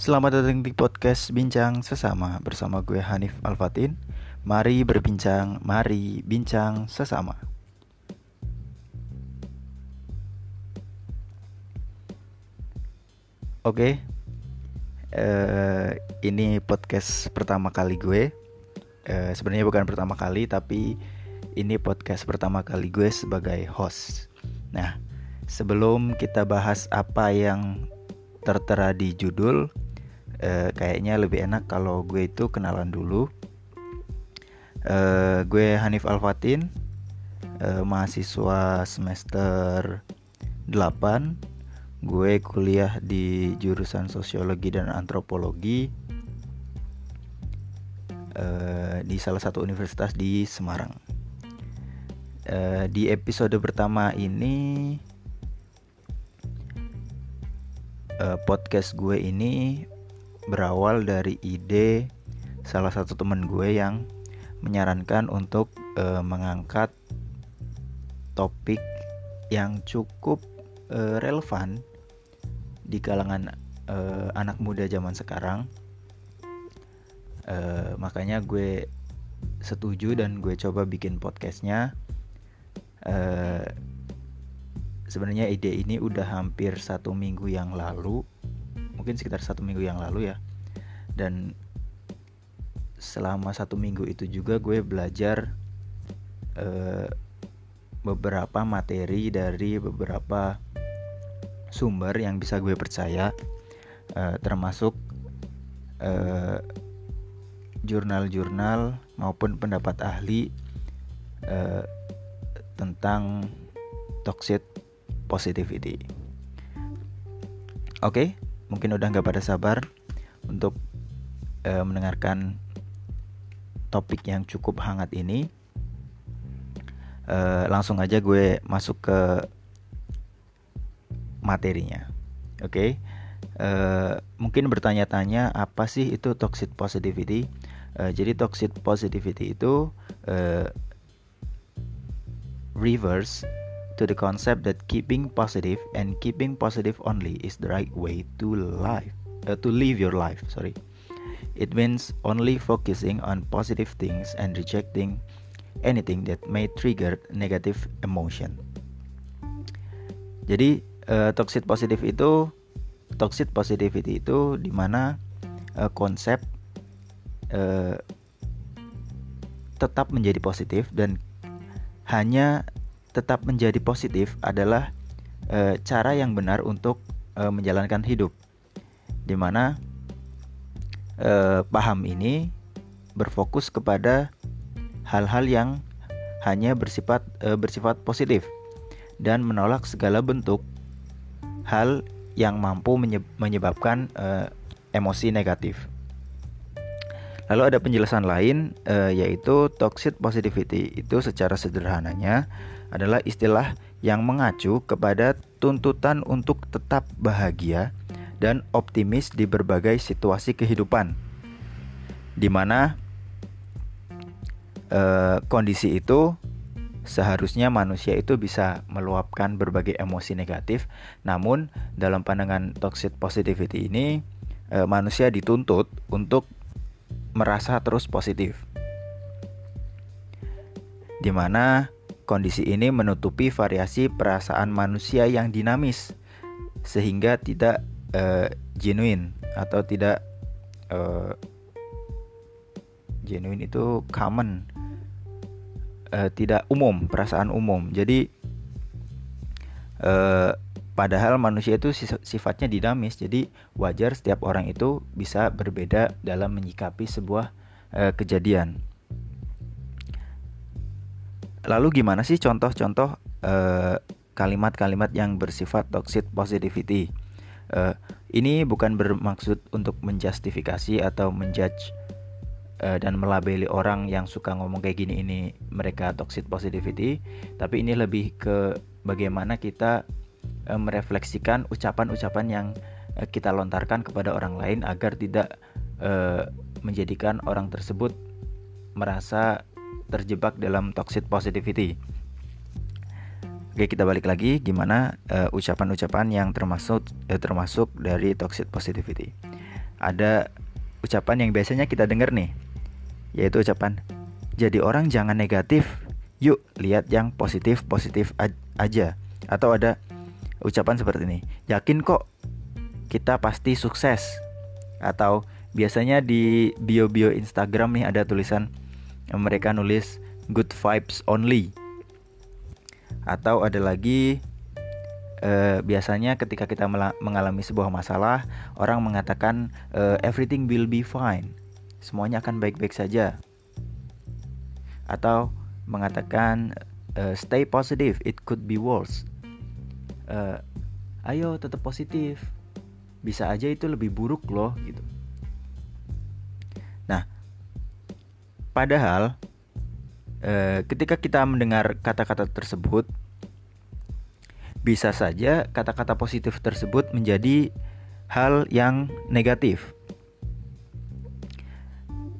Selamat datang di podcast Bincang Sesama bersama gue Hanif Alfatin. Mari berbincang, mari bincang sesama. Oke, uh, ini podcast pertama kali gue. Uh, Sebenarnya bukan pertama kali, tapi ini podcast pertama kali gue sebagai host. Nah, sebelum kita bahas apa yang tertera di judul, uh, kayaknya lebih enak kalau gue itu kenalan dulu. Uh, gue Hanif Alfatin, uh, mahasiswa semester 8 gue kuliah di jurusan sosiologi dan antropologi di salah satu universitas di Semarang. Di episode pertama ini podcast gue ini berawal dari ide salah satu teman gue yang menyarankan untuk uh, mengangkat topik yang cukup uh, relevan di kalangan uh, anak muda zaman sekarang. Uh, makanya gue setuju dan gue coba bikin podcastnya. Uh, sebenarnya ide ini udah hampir satu minggu yang lalu mungkin sekitar satu minggu yang lalu ya dan selama satu minggu itu juga gue belajar uh, beberapa materi dari beberapa sumber yang bisa gue percaya uh, termasuk jurnal jurnal-jurnal maupun pendapat ahli uh, tentang toxic positivity. Oke, okay, mungkin udah nggak pada sabar untuk uh, mendengarkan topik yang cukup hangat ini. Uh, langsung aja gue masuk ke materinya. Oke. Okay? Eh, mungkin bertanya-tanya apa sih itu toxic positivity? Uh, jadi toxic positivity itu uh, reverse to the concept that keeping positive and keeping positive only is the right way to life uh, to live your life sorry. It means only focusing on positive things and rejecting anything that may trigger negative emotion. Jadi uh, toxic positive itu toxic positivity itu di mana uh, konsep uh, tetap menjadi positif dan hanya tetap menjadi positif adalah uh, cara yang benar untuk uh, menjalankan hidup di mana uh, paham ini berfokus kepada hal-hal yang hanya bersifat uh, bersifat positif dan menolak segala bentuk hal yang mampu menyebabkan uh, emosi negatif. Lalu ada penjelasan lain uh, yaitu toxic positivity itu secara sederhananya adalah istilah yang mengacu kepada tuntutan untuk tetap bahagia dan optimis di berbagai situasi kehidupan. Di mana uh, kondisi itu seharusnya manusia itu bisa meluapkan berbagai emosi negatif. Namun dalam pandangan toxic positivity ini e, manusia dituntut untuk merasa terus positif. Di mana kondisi ini menutupi variasi perasaan manusia yang dinamis sehingga tidak e, genuine atau tidak e, genuine itu common uh, tidak umum, perasaan umum. Jadi uh, padahal manusia itu sifatnya dinamis. Jadi wajar setiap orang itu bisa berbeda dalam menyikapi sebuah uh, kejadian. Lalu gimana sih contoh-contoh kalimat-kalimat yang bersifat toxic positivity? Uh, ini bukan bermaksud untuk menjustifikasi atau menjudge uh, dan melabeli orang yang suka ngomong kayak gini ini mereka toxic positivity tapi ini lebih ke bagaimana kita merefleksikan ucapan-ucapan yang kita lontarkan kepada orang lain agar tidak menjadikan orang tersebut merasa terjebak dalam toxic positivity. Oke, kita balik lagi gimana ucapan-ucapan uh, yang termasuk uh, termasuk dari toxic positivity. ada ucapan yang biasanya kita dengar nih, yaitu ucapan jadi orang jangan negatif, yuk lihat yang positif-positif aja. Atau ada ucapan seperti ini, yakin kok kita pasti sukses. Atau biasanya di bio-bio Instagram nih ada tulisan mereka nulis good vibes only. Atau ada lagi uh, biasanya ketika kita mengalami sebuah masalah, orang mengatakan uh, everything will be fine. Semuanya akan baik-baik saja. Atau mengatakan uh, stay positive, it could be worse. Uh, ayo tetap positif. Bisa aja itu lebih buruk loh gitu. Padahal uh, ketika kita mendengar kata-kata tersebut bisa saja kata-kata positif tersebut menjadi hal yang negatif.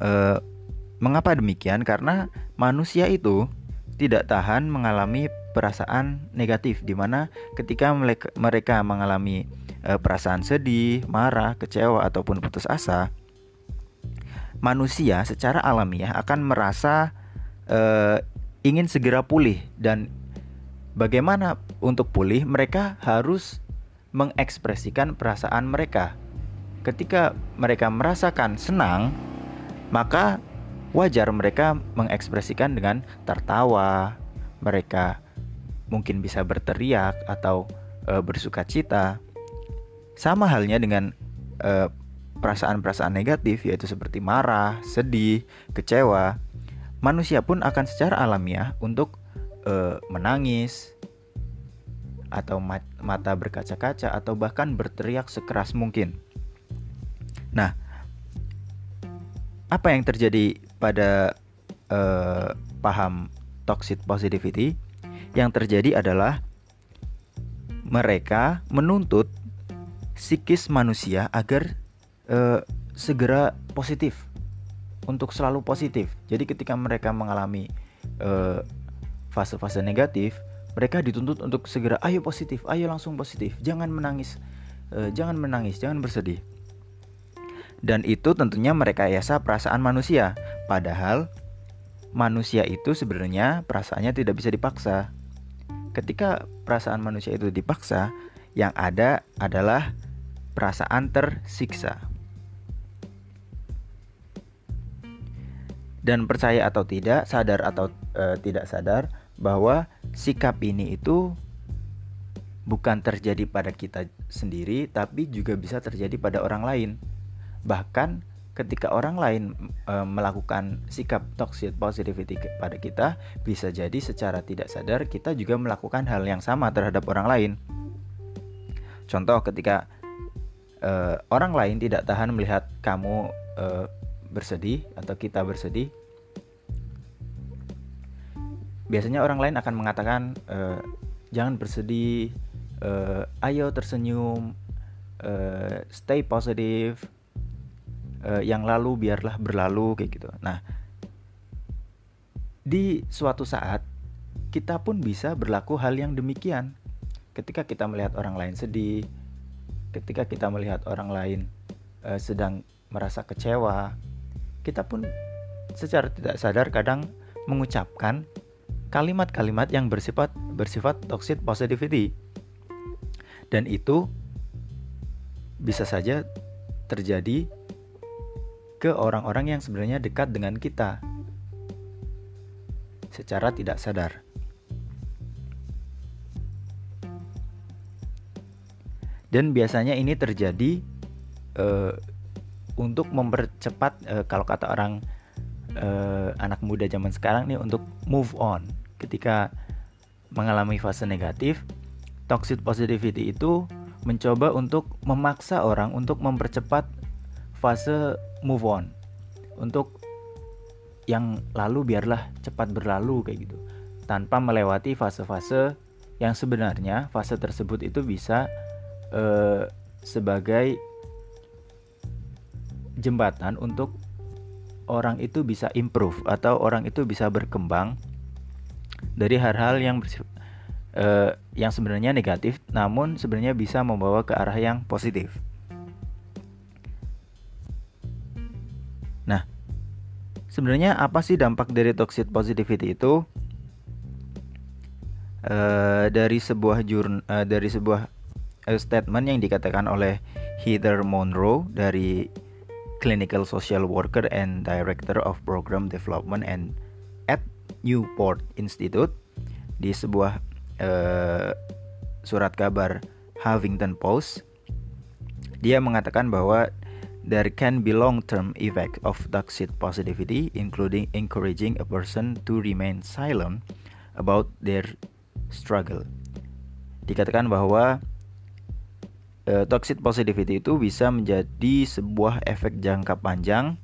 E, mengapa demikian? Karena manusia itu tidak tahan mengalami perasaan negatif, di mana ketika mereka mengalami e, perasaan sedih, marah, kecewa, ataupun putus asa, manusia secara alamiah akan merasa e, ingin segera pulih dan Bagaimana untuk pulih? Mereka harus mengekspresikan perasaan mereka. Ketika mereka merasakan senang, maka wajar mereka mengekspresikan dengan tertawa. Mereka mungkin bisa berteriak atau e, bersuka cita. Sama halnya dengan e, perasaan-perasaan negatif, yaitu seperti marah, sedih, kecewa. Manusia pun akan secara alamiah untuk uh, menangis atau mat mata berkaca-kaca atau bahkan berteriak sekeras mungkin. Nah, apa yang terjadi pada uh, paham toxic positivity? Yang terjadi adalah mereka menuntut psikis manusia agar uh, segera positif untuk selalu positif. Jadi ketika mereka mengalami uh, fase-fase negatif, mereka dituntut untuk segera ayo positif, ayo langsung positif, jangan menangis, uh, jangan menangis, jangan bersedih. Dan itu tentunya mereka yasa perasaan manusia, padahal manusia itu sebenarnya perasaannya tidak bisa dipaksa. Ketika perasaan manusia itu dipaksa, yang ada adalah perasaan tersiksa. Dan percaya atau tidak, sadar atau e, tidak sadar, bahwa sikap ini itu bukan terjadi pada kita sendiri, tapi juga bisa terjadi pada orang lain. Bahkan ketika orang lain e, melakukan sikap toxic positivity kepada kita, bisa jadi secara tidak sadar kita juga melakukan hal yang sama terhadap orang lain. Contoh ketika e, orang lain tidak tahan melihat kamu e, bersedih atau kita bersedih, biasanya orang lain akan mengatakan e, jangan bersedih, e, ayo tersenyum, e, stay positif, e, yang lalu biarlah berlalu kayak gitu. Nah, di suatu saat kita pun bisa berlaku hal yang demikian. Ketika kita melihat orang lain sedih, ketika kita melihat orang lain e, sedang merasa kecewa, kita pun secara tidak sadar kadang mengucapkan kalimat-kalimat yang bersifat bersifat toxic positivity. Dan itu bisa saja terjadi ke orang-orang yang sebenarnya dekat dengan kita secara tidak sadar. Dan biasanya ini terjadi uh, untuk mempercepat uh, kalau kata orang uh, anak muda zaman sekarang nih untuk move on ketika mengalami fase negatif, toxic positivity itu mencoba untuk memaksa orang untuk mempercepat fase move on. Untuk yang lalu biarlah cepat berlalu kayak gitu. Tanpa melewati fase-fase yang sebenarnya fase tersebut itu bisa eh, sebagai jembatan untuk orang itu bisa improve atau orang itu bisa berkembang dari hal-hal yang uh, yang sebenarnya negatif namun sebenarnya bisa membawa ke arah yang positif. sebenarnya apa sih dampak dari toxic positivity itu? Uh, dari sebuah jurn uh, dari sebuah statement yang dikatakan oleh Heather Monroe dari Clinical Social Worker and Director of Program Development and at Newport Institute di sebuah uh, surat kabar Huffington Post dia mengatakan bahwa there can be long-term effect of toxic positivity including encouraging a person to remain silent about their struggle. Dikatakan bahwa uh, toxic positivity itu bisa menjadi sebuah efek jangka panjang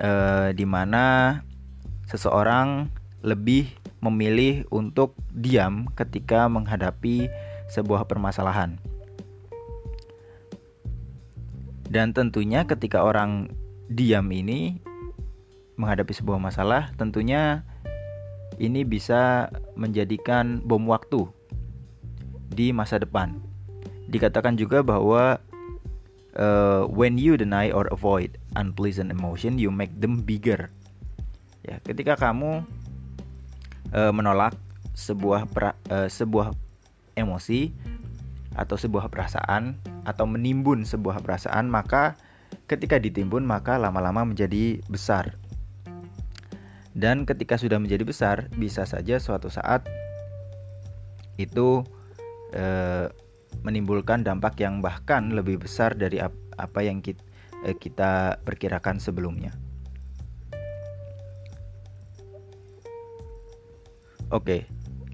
uh, di mana seseorang lebih memilih untuk diam ketika menghadapi sebuah permasalahan. Dan tentunya ketika orang diam ini menghadapi sebuah masalah, tentunya ini bisa menjadikan bom waktu di masa depan. Dikatakan juga bahwa uh, when you deny or avoid unpleasant emotion, you make them bigger. Ya, ketika kamu uh, menolak sebuah pra, uh, sebuah emosi atau sebuah perasaan atau menimbun sebuah perasaan, maka ketika ditimbun maka lama-lama menjadi besar. Dan ketika sudah menjadi besar, bisa saja suatu saat itu eh, menimbulkan dampak yang bahkan lebih besar dari ap apa yang kita, eh, kita perkirakan sebelumnya. Oke,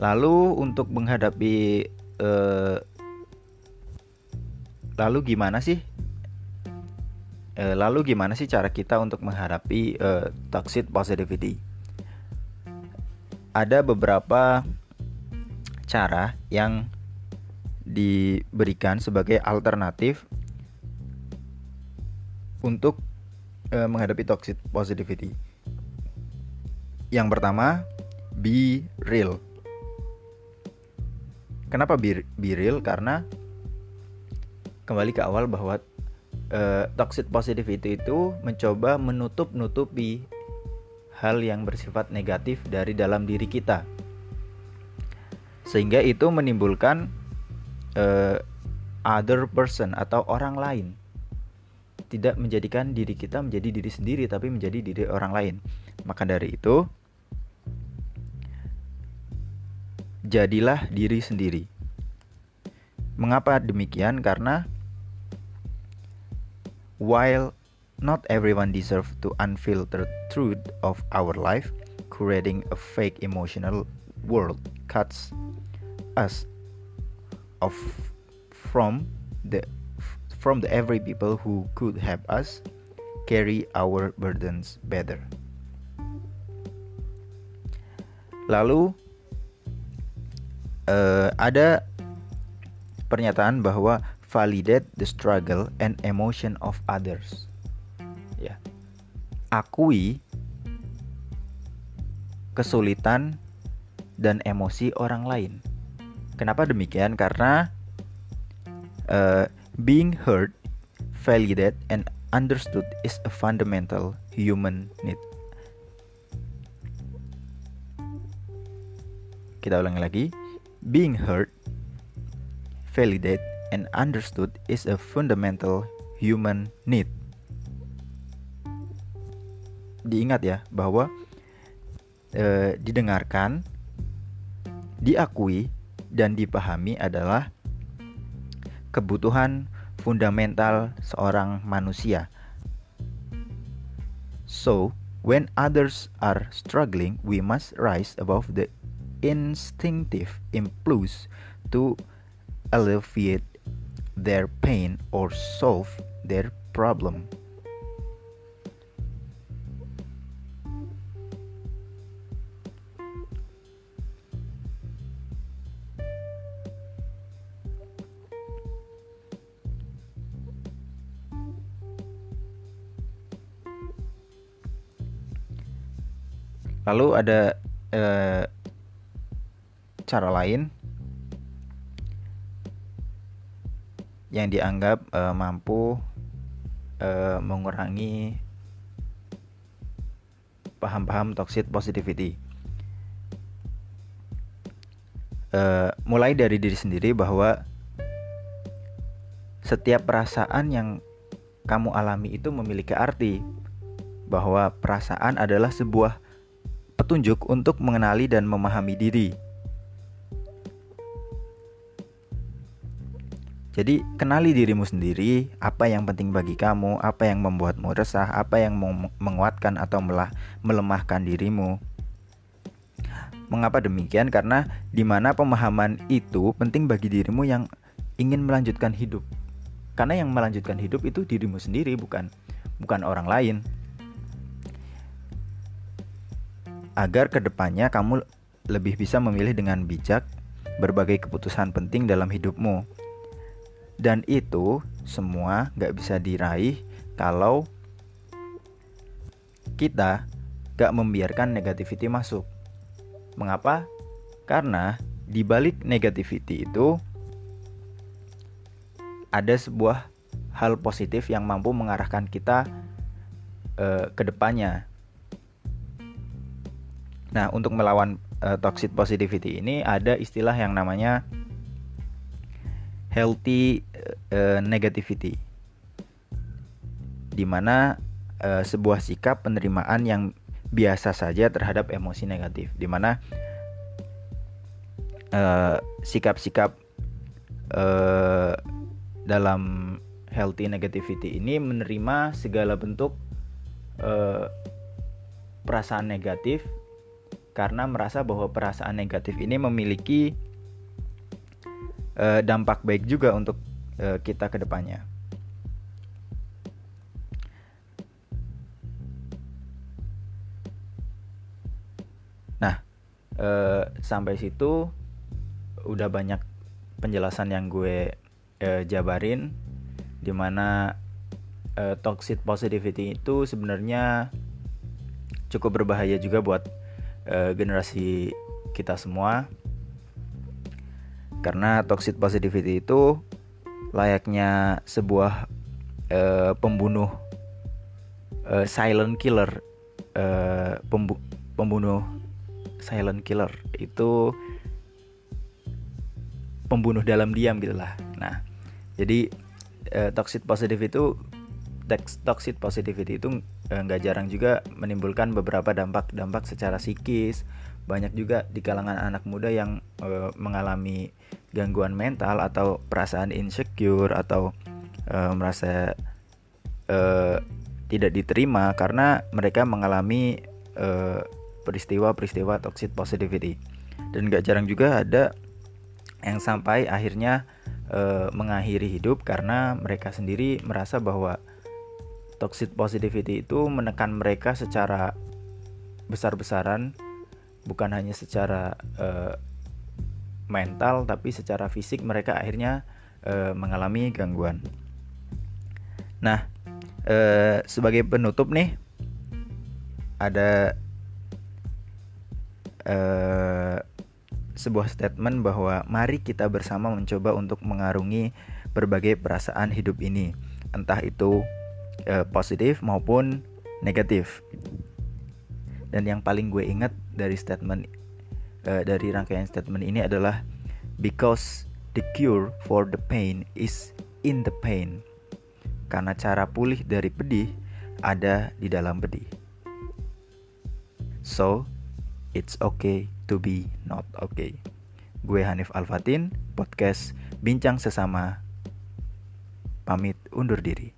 lalu untuk menghadapi eh, lalu gimana sih? Eh, lalu gimana sih cara kita untuk menghadapi eh, toxic positivity? Ada beberapa cara yang diberikan sebagai alternatif untuk e, menghadapi toxic positivity. Yang pertama, be real. Kenapa be, be real? Karena kembali ke awal bahwa e, toxic positivity itu mencoba menutup-nutupi hal yang bersifat negatif dari dalam diri kita. Sehingga itu menimbulkan uh, other person atau orang lain. Tidak menjadikan diri kita menjadi diri sendiri tapi menjadi diri orang lain. Maka dari itu jadilah diri sendiri. Mengapa demikian? Karena while not everyone deserve to unfiltered truth of our life creating a fake emotional world cuts us of from the from the every people who could help us carry our burdens better. Lalu uh, ada pernyataan bahwa validate the struggle and emotion of others. Ya. Akui kesulitan dan emosi orang lain. Kenapa demikian? Karena uh, being heard, validated, and understood is a fundamental human need. Kita ulangi lagi. Being heard, validated, and understood is a fundamental human need. Diingat ya bahwa uh, didengarkan, diakui, dan dipahami adalah kebutuhan fundamental seorang manusia. So, when others are struggling, we must rise above the instinctive impulse to alleviate their pain or solve their problem. Lalu ada eh, cara lain yang dianggap eh, mampu eh, mengurangi paham-paham toxic positivity. Uh, mulai dari diri sendiri bahwa setiap perasaan yang kamu alami itu memiliki arti bahwa perasaan adalah sebuah petunjuk untuk mengenali dan memahami diri. Jadi, kenali dirimu sendiri, apa yang penting bagi kamu, apa yang membuatmu resah, apa yang menguatkan atau melemahkan dirimu. Mengapa demikian? Karena di mana pemahaman itu penting bagi dirimu yang ingin melanjutkan hidup. Karena yang melanjutkan hidup itu dirimu sendiri, bukan bukan orang lain. Agar ke depannya kamu lebih bisa memilih dengan bijak berbagai keputusan penting dalam hidupmu dan itu semua gak bisa diraih kalau kita gak membiarkan negativity masuk. Mengapa? Karena di balik negativity itu ada sebuah hal positif yang mampu mengarahkan kita uh, ke depannya. Nah, untuk melawan uh, toxic positivity ini ada istilah yang namanya healthy uh, negativity. Di mana uh, sebuah sikap penerimaan yang biasa saja terhadap emosi negatif. Di mana uh, sikap-sikap uh, dalam healthy negativity ini menerima segala bentuk uh, perasaan negatif karena merasa bahwa perasaan negatif ini memiliki uh, dampak baik juga untuk uh, kita ke depannya. Nah, uh, sampai situ udah banyak penjelasan yang gue uh, jabarin di mana uh, toxic positivity itu sebenarnya cukup berbahaya juga buat uh, generasi kita semua. Karena toxic positivity itu layaknya sebuah uh, pembunuh uh, silent killer uh, pembu pembunuh silent killer itu pembunuh dalam diam gitulah nah jadi uh, toxic positivity itu toxic positivity itu nggak jarang juga menimbulkan beberapa dampak-dampak secara psikis. Banyak juga di kalangan anak muda yang uh, mengalami gangguan mental atau perasaan insecure atau uh, merasa uh, tidak diterima karena mereka mengalami peristiwa-peristiwa toxic positivity. Dan gak jarang juga ada yang sampai akhirnya mengakhiri hidup karena mereka sendiri merasa bahwa toxic positivity itu menekan mereka secara besar-besaran bukan hanya secara uh, mental tapi secara fisik mereka akhirnya uh, mengalami gangguan. Nah, uh, sebagai penutup nih ada uh, sebuah statement bahwa mari kita bersama mencoba untuk mengarungi berbagai perasaan hidup ini, entah itu uh, positif maupun negatif. Dan yang paling gue ingat dari statement uh, dari rangkaian statement ini adalah because the cure for the pain is in the pain. Karena cara pulih dari pedih ada di dalam pedih. So, it's okay to be not okay. Gue Hanif Alfatin, podcast Bincang Sesama. Pamit undur diri.